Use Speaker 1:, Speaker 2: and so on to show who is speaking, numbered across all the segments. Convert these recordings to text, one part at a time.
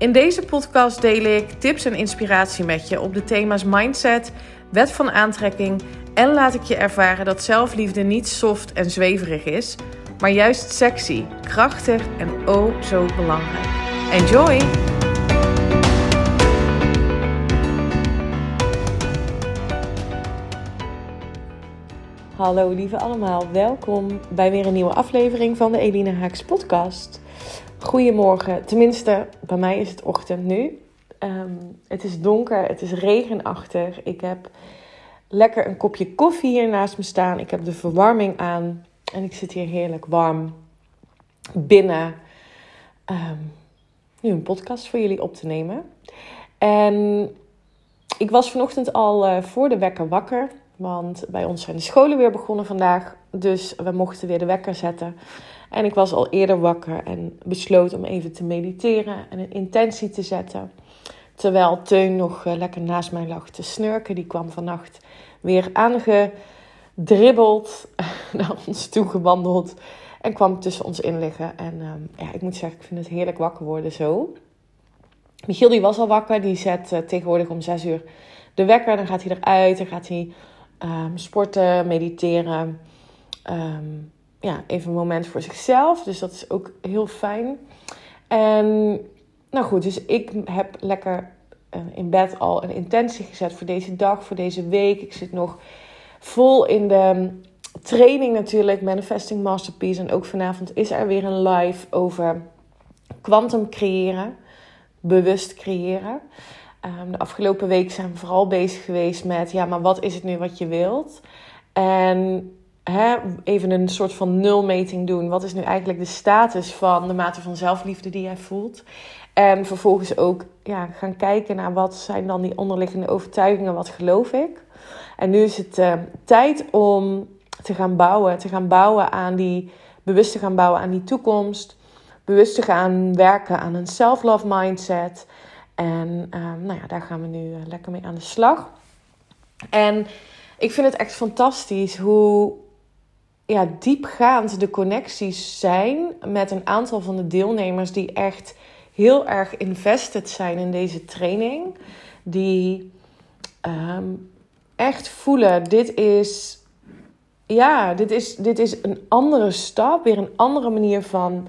Speaker 1: In deze podcast deel ik tips en inspiratie met je op de thema's mindset, wet van aantrekking en laat ik je ervaren dat zelfliefde niet soft en zweverig is, maar juist sexy, krachtig en oh zo belangrijk. Enjoy! Hallo lieve allemaal, welkom bij weer een nieuwe aflevering van de Eline Haaks podcast. Goedemorgen, tenminste bij mij is het ochtend nu. Ehm, het is donker, het is regenachtig. Ik heb lekker een kopje koffie hier naast me staan. Ik heb de verwarming aan en ik zit hier heerlijk warm binnen ehm, nu een podcast voor jullie op te nemen. En ik was vanochtend al uh, voor de wekker wakker, want bij ons zijn de scholen weer begonnen vandaag. Dus we mochten weer de wekker zetten. En ik was al eerder wakker en besloot om even te mediteren en een intentie te zetten. Terwijl Teun nog uh, lekker naast mij lag te snurken. Die kwam vannacht weer aangedribbeld naar ons toe gewandeld. En kwam tussen ons in liggen. En uh, ja, ik moet zeggen, ik vind het heerlijk wakker worden zo. Michiel die was al wakker. Die zet uh, tegenwoordig om 6 uur de wekker. Dan gaat hij eruit. Dan gaat hij um, sporten, mediteren. Um, ja, even een moment voor zichzelf. Dus dat is ook heel fijn. En nou goed, dus ik heb lekker uh, in bed al een intentie gezet voor deze dag, voor deze week. Ik zit nog vol in de training natuurlijk, Manifesting Masterpiece. En ook vanavond is er weer een live over quantum creëren, bewust creëren. Um, de afgelopen week zijn we vooral bezig geweest met, ja, maar wat is het nu wat je wilt? En even een soort van nulmeting doen. Wat is nu eigenlijk de status van de mate van zelfliefde die jij voelt? En vervolgens ook ja, gaan kijken naar wat zijn dan die onderliggende overtuigingen, wat geloof ik. En nu is het uh, tijd om te gaan bouwen, te gaan bouwen aan die, bewust te gaan bouwen aan die toekomst. Bewust te gaan werken aan een self-love mindset. En uh, nou ja, daar gaan we nu uh, lekker mee aan de slag. En ik vind het echt fantastisch hoe ja, diepgaand de connecties zijn met een aantal van de deelnemers die echt heel erg invested zijn in deze training. Die um, echt voelen, dit is, ja, dit is, dit is een andere stap, weer een andere manier van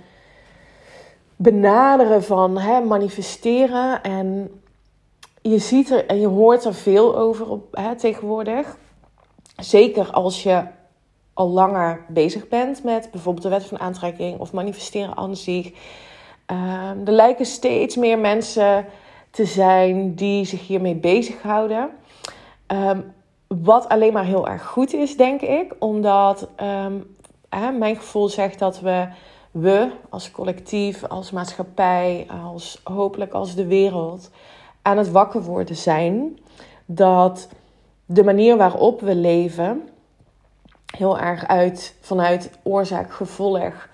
Speaker 1: benaderen, van hè, manifesteren. En je ziet er en je hoort er veel over op, hè, tegenwoordig. Zeker als je al langer bezig bent met bijvoorbeeld de wet van aantrekking of manifesteren aan zich. Um, er lijken steeds meer mensen te zijn die zich hiermee bezighouden. Um, wat alleen maar heel erg goed is, denk ik. Omdat hè, mijn gevoel zegt dat we, we als collectief, als maatschappij, als hopelijk als de wereld aan het wakker worden zijn. Dat de manier waarop we leven heel erg uit vanuit oorzaak-gevolg.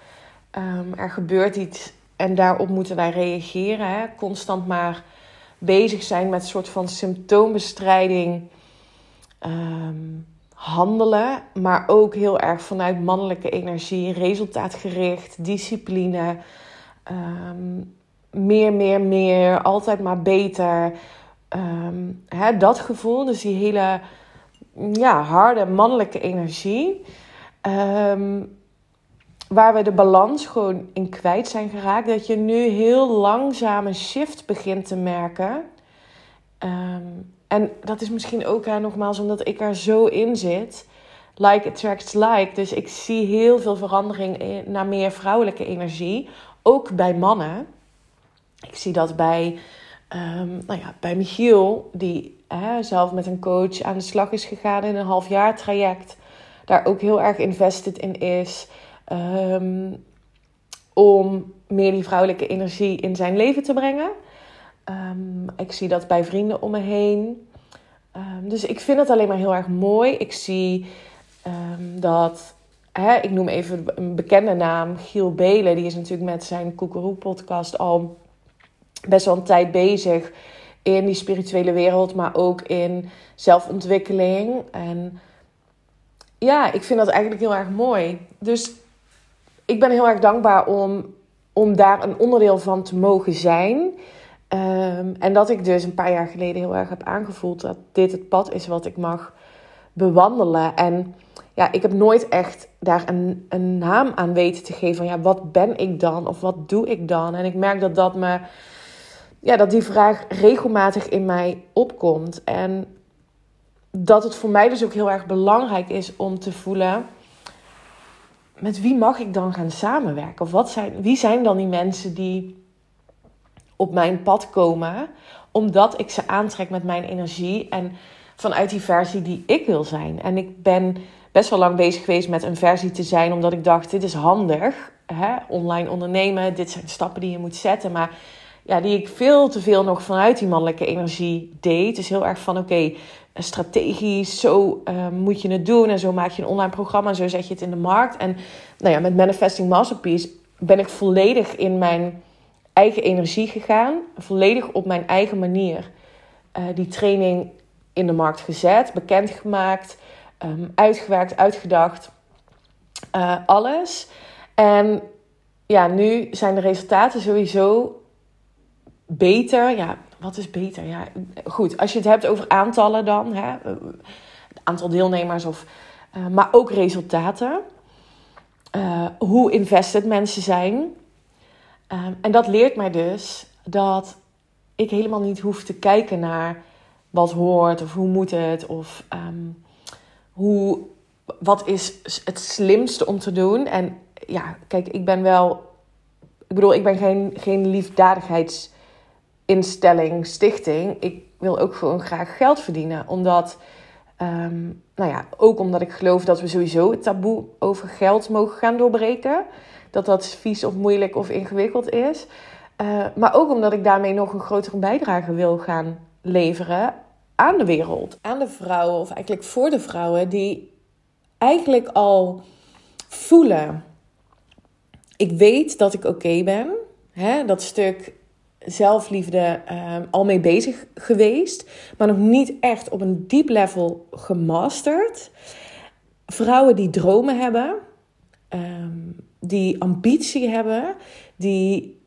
Speaker 1: Um, er gebeurt iets en daarop moeten wij reageren. Hè? Constant maar bezig zijn met een soort van symptoombestrijding. Um, handelen, maar ook heel erg vanuit mannelijke energie, resultaatgericht, discipline. Um, meer, meer, meer, altijd maar beter. Um, hè, dat gevoel, dus die hele ja, harde mannelijke energie. Um, waar we de balans gewoon in kwijt zijn geraakt. Dat je nu heel langzaam een shift begint te merken. Um, en dat is misschien ook nogmaals omdat ik er zo in zit. Like attracts like. Dus ik zie heel veel verandering in, naar meer vrouwelijke energie. Ook bij mannen. Ik zie dat bij, um, nou ja, bij Michiel, die zelf met een coach aan de slag is gegaan in een half jaar traject. Daar ook heel erg invested in is. Um, om meer die vrouwelijke energie in zijn leven te brengen. Um, ik zie dat bij vrienden om me heen. Um, dus ik vind het alleen maar heel erg mooi. Ik zie dat hè, ik noem even een bekende naam, Giel Belen. Die is natuurlijk met zijn Koekeroe-podcast al best wel een tijd bezig in die spirituele wereld, maar ook in zelfontwikkeling. En ja, ik vind dat eigenlijk heel erg mooi. Dus ik ben heel erg dankbaar om, om daar een onderdeel van te mogen zijn. Ehm, en dat ik dus een paar jaar geleden heel erg heb aangevoeld dat dit het pad is wat ik mag bewandelen. En ja, ik heb nooit echt daar een, een naam aan weten te geven. Van ja, wat ben ik dan? Of wat doe ik dan? En ik merk dat dat me. Ja, dat die vraag regelmatig in mij opkomt. En dat het voor mij dus ook heel erg belangrijk is om te voelen. Met wie mag ik dan gaan samenwerken? Of wat zijn, wie zijn dan die mensen die op mijn pad komen, omdat ik ze aantrek met mijn energie en vanuit die versie die ik wil zijn. En ik ben best wel lang bezig geweest met een versie te zijn, omdat ik dacht: dit is handig. Hè? Online ondernemen, dit zijn stappen die je moet zetten. Maar ja, die ik veel te veel nog vanuit die mannelijke energie deed. Dus heel erg van: oké, strategisch, zo uh, moet je het doen. En zo maak je een online programma en zo zet je het in de markt. En nou ja, met Manifesting Masterpiece ben ik volledig in mijn eigen energie gegaan. Volledig op mijn eigen manier uh, die training in de markt gezet, bekendgemaakt, um, uitgewerkt, uitgedacht. Uh, alles. En ja, nu zijn de resultaten sowieso beter. Ja, wat is beter? Ja, goed, als je het hebt over aantallen dan, hè, het aantal deelnemers, of, maar ook resultaten. Hoe invested mensen zijn. Um, en dat leert mij dus dat ik helemaal niet hoef te kijken naar wat hoort of hoe moet het of um, hoe, wat is het slimste om te doen. En ja, kijk, ik ben wel, ik bedoel, ik ben geen, geen liefdadigheidsinstelling, stichting. Ik wil ook gewoon graag geld verdienen, omdat. Um, nou ja, ook omdat ik geloof dat we sowieso het taboe over geld mogen gaan doorbreken dat dat vies of moeilijk of ingewikkeld is. Uh, maar ook omdat ik daarmee nog een grotere bijdrage wil gaan leveren aan de wereld. Aan de vrouwen, of eigenlijk voor de vrouwen die eigenlijk al voelen: ik weet dat ik oké ben. Hè, dat stuk zelfliefde uh, al mee bezig geweest, maar nog niet echt op een diep level gemasterd. Vrouwen die dromen hebben, um, die ambitie hebben, die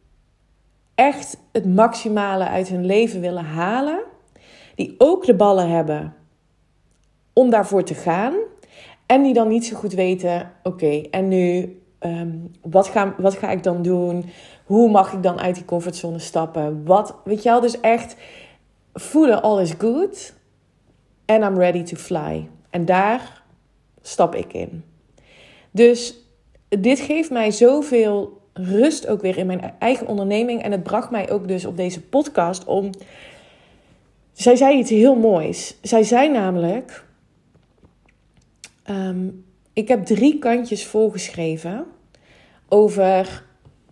Speaker 1: echt het maximale uit hun leven willen halen, die ook de ballen hebben om daarvoor te gaan en die dan niet zo goed weten: oké, en nu, um, wat, ga, wat ga ik dan doen? Hoe mag ik dan uit die comfortzone stappen? Wat, weet je wel, dus echt voelen all is good and I'm ready to fly. En daar stap ik in. Dus dit geeft mij zoveel rust ook weer in mijn eigen onderneming. En het bracht mij ook dus op deze podcast om. Zij zei iets heel moois. Zij zei namelijk: um, Ik heb drie kantjes volgeschreven over.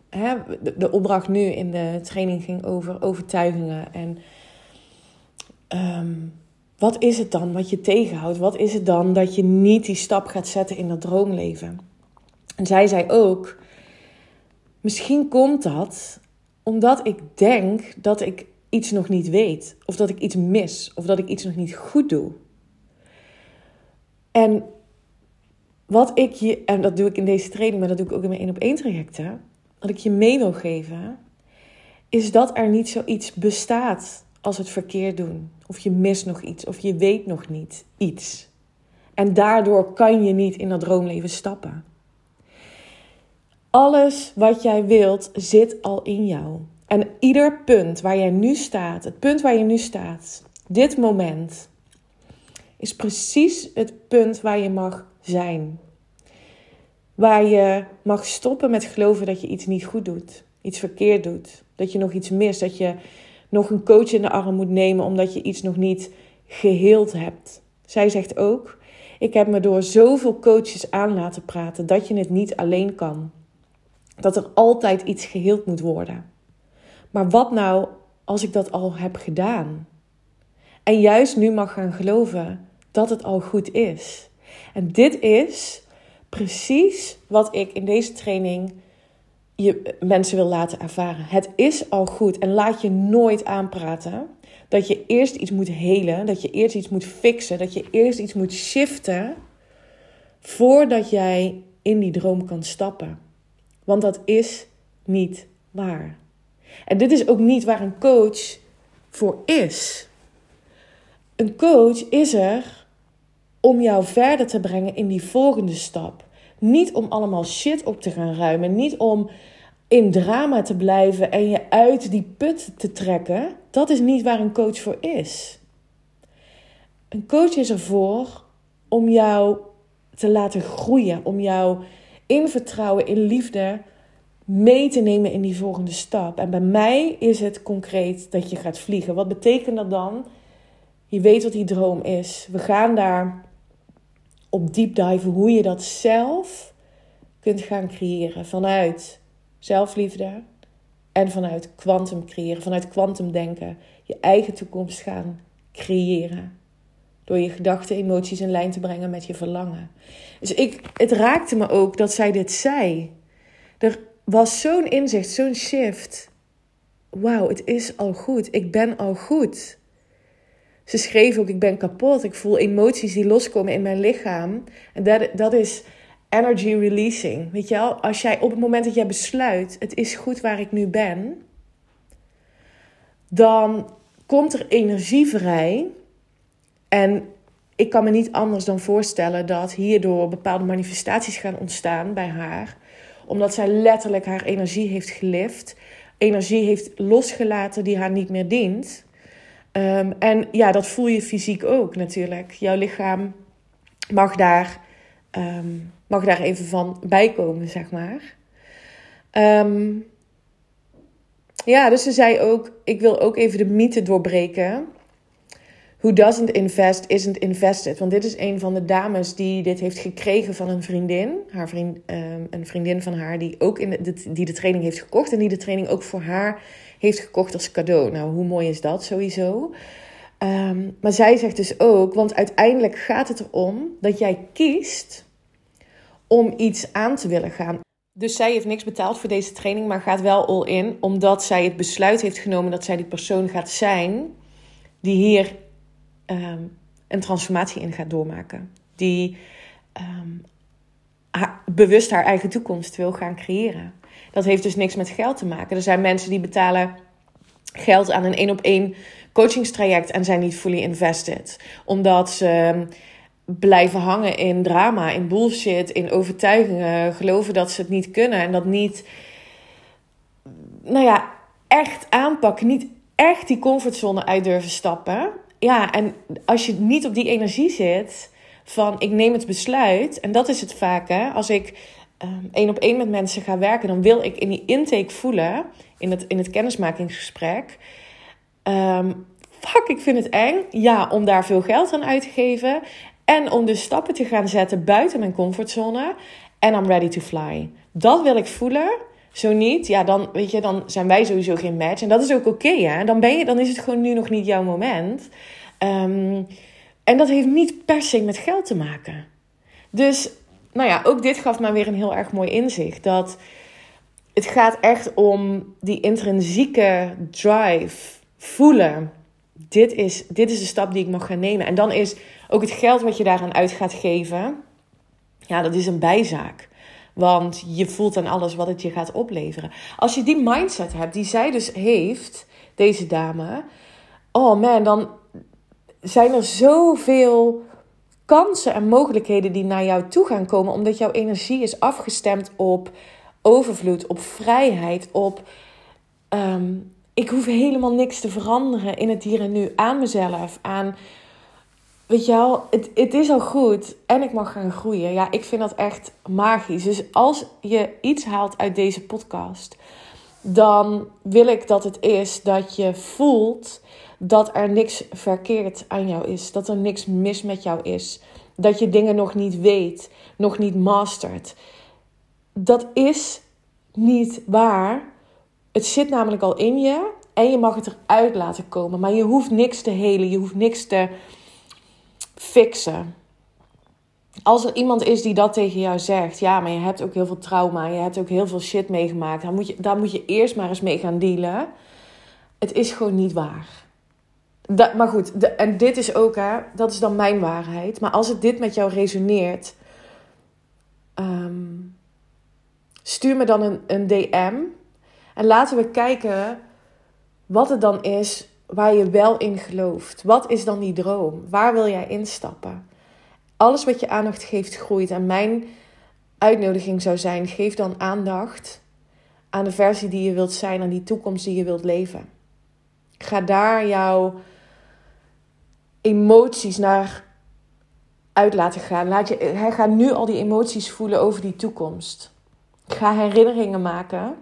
Speaker 1: Hè, de, opdracht nu in de training ging over overtuigingen. En um, wat is het dan wat je tegenhoudt? Wat is het dan dat je niet die stap gaat zetten in dat droomleven? En zij zei ook: Misschien komt dat omdat ik denk dat ik iets nog niet weet, of dat ik iets mis, of dat ik iets nog niet goed doe. En wat ik je, en dat doe ik in deze training, maar dat doe ik ook in mijn één op één trajecten, wat ik je mee wil geven, is dat er niet zoiets bestaat als het verkeerd doen. Of je mist nog iets, of je weet nog niet iets. En daardoor kan je niet in dat droomleven stappen. Alles wat jij wilt zit al in jou. En ieder punt waar jij nu staat, het punt waar je nu staat, dit moment, is precies het punt waar je mag zijn. Waar je mag stoppen met geloven dat je iets niet goed doet, iets verkeerd doet, dat je nog iets mist, dat je nog een coach in de arm moet nemen omdat je iets nog niet geheeld hebt. Zij zegt ook: Ik heb me door zoveel coaches aan laten praten dat je het niet alleen kan dat er altijd iets geheeld moet worden. Maar wat nou als ik dat al heb gedaan? En juist nu mag gaan geloven dat het al goed is. En dit is precies wat ik in deze training je mensen wil laten ervaren. Het is al goed en laat je nooit aanpraten dat je eerst iets moet helen, dat je eerst iets moet fixen, dat je eerst iets moet shiften voordat jij in die droom kan stappen. Want dat is niet waar. En dit is ook niet waar een coach voor is. Een coach is er om jou verder te brengen in die volgende stap. Niet om allemaal shit op te gaan ruimen. Niet om in drama te blijven en je uit die put te trekken. Dat is niet waar een coach voor is. Een coach is ervoor om jou te laten groeien. Om jou in vertrouwen, in liefde mee te nemen in die volgende stap. En bij mij is het concreet dat je gaat vliegen. Wat betekent dat dan? Je weet wat die droom is. We gaan daar op deep dive hoe je dat zelf kunt gaan creëren vanuit zelfliefde en vanuit kwantum creëren, vanuit kwantum denken, je eigen toekomst gaan creëren. Door je gedachten, emoties in lijn te brengen met je verlangen. Dus ik, het raakte me ook dat zij dit zei. Er was zo'n inzicht, zo'n shift. Wauw, het is al goed. Ik ben al goed. Ze schreef ook: Ik ben kapot. Ik voel emoties die loskomen in mijn lichaam. En dat, dat is energy releasing. Weet je wel, als jij op het moment dat jij besluit: Het is goed waar ik nu ben, dan komt er energie vrij. En ik kan me niet anders dan voorstellen dat hierdoor bepaalde manifestaties gaan ontstaan bij haar. Omdat zij letterlijk haar energie heeft gelift. Energie heeft losgelaten die haar niet meer dient. Ehm, en ja, dat voel je fysiek ook natuurlijk. Jouw lichaam mag daar, um, mag daar even van bijkomen, zeg maar. Ehm, ja, dus ze zei ook: Ik wil ook even de mythe doorbreken. Who doesn't invest isn't invested. Want dit is een van de dames die dit heeft gekregen van een vriendin. Haar vriend, een vriendin van haar die ook in de, die de training heeft gekocht. En die de training ook voor haar heeft gekocht als cadeau. Nou, hoe mooi is dat sowieso? Um, maar zij zegt dus ook, want uiteindelijk gaat het erom dat jij kiest om iets aan te willen gaan. Dus zij heeft niks betaald voor deze training, maar gaat wel all in, omdat zij het besluit heeft genomen dat zij die persoon gaat zijn die hier um, een transformatie in gaat doormaken. Die haar, bewust haar eigen toekomst wil gaan creëren. Dat heeft dus niks met geld te maken. Er zijn mensen die betalen geld aan een één op één coachingstraject en zijn niet fully invested. Omdat ze blijven hangen in drama, in bullshit, in overtuigingen, geloven dat ze het niet kunnen en dat niet, nou ja, echt aanpakken, niet echt die comfortzone uit durven stappen. Ja, en als je niet op die energie zit van ik neem het besluit, en dat is het vaak, hè, als ik um, één op één met mensen ga werken, dan wil ik in die intake voelen, in het, in het kennismakingsgesprek. Um, fuck, ik vind het eng. Ja, om daar veel geld aan uit te geven. En om dus stappen te gaan zetten buiten mijn comfortzone. En I'm ready to fly. Dat wil ik voelen. Zo niet, ja, dan, weet je, dan zijn wij sowieso geen match. En dat is ook oké, hè. Dan, ben je, dan is het gewoon nu nog niet jouw moment. Um, en dat heeft niet per se met geld te maken. Dus nou ja, ook dit gaf mij weer een heel erg mooi inzicht. Dat het gaat echt om die intrinsieke drive voelen. Dit is, dit is de stap die ik mag gaan nemen. En dan is ook het geld wat je daaraan uit gaat geven, ja, dat is een bijzaak. Want je voelt aan alles wat het je gaat opleveren. Als je die mindset hebt, die zij dus heeft, deze dame. Oh man, dan zijn er zoveel kansen en mogelijkheden die naar jou toe gaan komen, omdat jouw energie is afgestemd op overvloed, op vrijheid, op ehm, ik hoef helemaal niks te veranderen in het hier en nu aan mezelf, aan weet je wel, het, het is al goed en ik mag gaan groeien. Ja, ik vind dat echt magisch. Dus als je iets haalt uit deze podcast, dan wil ik dat het is dat je voelt dat er niks verkeerd aan jou is. Dat er niks mis met jou is. Dat je dingen nog niet weet, nog niet mastert. Dat is niet waar. Het zit namelijk al in je en je mag het eruit laten komen. Maar je hoeft niks te helen, je hoeft niks te fixen. als er iemand is die dat tegen jou zegt, ja, maar je hebt ook heel veel trauma, je hebt ook heel veel shit meegemaakt, dan moet je, daar moet je eerst maar eens mee gaan dealen. Het is gewoon niet waar. Dat, maar goed, de, en dit is ook, hè, dat is dan mijn waarheid. Maar als het dit met jou resoneert, ehm, stuur me dan een, een DM. En laten we kijken wat het dan is waar je wel in gelooft. Wat is dan die droom? Waar wil jij instappen? Alles wat je aandacht geeft, groeit. En mijn uitnodiging zou zijn: geef dan aandacht aan de versie die je wilt zijn, aan die toekomst die je wilt leven. Ga daar jouw emoties naar uit laten gaan. Laat je, ga nu al die emoties voelen over die toekomst. Ga herinneringen maken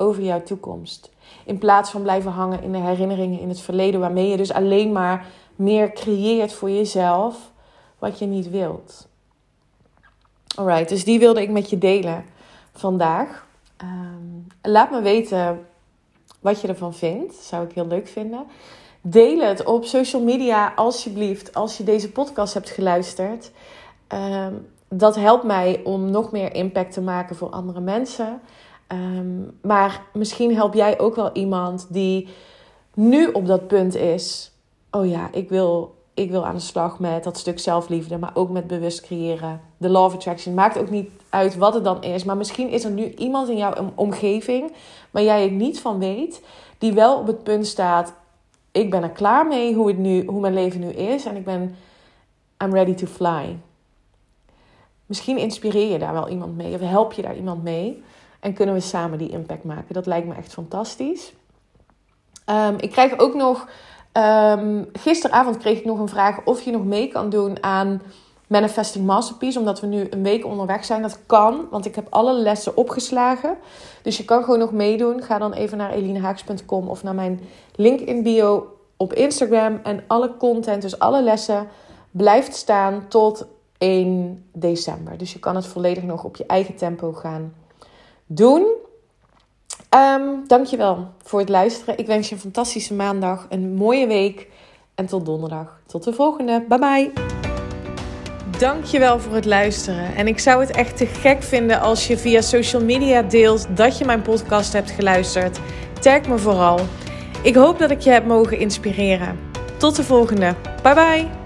Speaker 1: over jouw toekomst. In plaats van blijven hangen in de herinneringen in het verleden, waarmee je dus alleen maar meer creëert voor jezelf wat je niet wilt. Alright, dus die wilde ik met je delen vandaag. Ehm, laat me weten wat je ervan vindt. Zou ik heel leuk vinden. Deel het op social media alsjeblieft als je deze podcast hebt geluisterd. Ehm, dat helpt mij om nog meer impact te maken voor andere mensen. Ehm, maar misschien help jij ook wel iemand die nu op dat punt is. Oh ja, ik wil, ik wil aan de slag met dat stuk zelfliefde, maar ook met bewust creëren. De law of attraction maakt ook niet uit wat het dan is. Maar misschien is er nu iemand in jouw omgeving waar jij het niet van weet, die wel op het punt staat: ik ben er klaar mee hoe, het nu, hoe mijn leven nu is en ik ben I'm ready to fly. Misschien inspireer je daar wel iemand mee of help je daar iemand mee. En kunnen we samen die impact maken. Dat lijkt me echt fantastisch. Ehm, ik krijg ook nog. Um, gisteravond kreeg ik nog een vraag of je nog mee kan doen aan Manifesting Masterpiece. Omdat we nu een week onderweg zijn. Dat kan, want ik heb alle lessen opgeslagen. Dus je kan gewoon nog meedoen. Ga dan even naar elinehaaks.com of naar mijn link in bio op Instagram. En alle content, dus alle lessen, blijft staan tot 1 december. Dus je kan het volledig nog op je eigen tempo gaan doen. Um, dankjewel voor het luisteren. Ik wens je een fantastische maandag, een mooie week en tot donderdag. Tot de volgende. Bye bye. Dankjewel voor het luisteren. En ik zou het echt te gek vinden als je via social media deelt dat je mijn podcast hebt geluisterd. Tag me vooral. Ik hoop dat ik je heb mogen inspireren. Tot de volgende. Bye bye.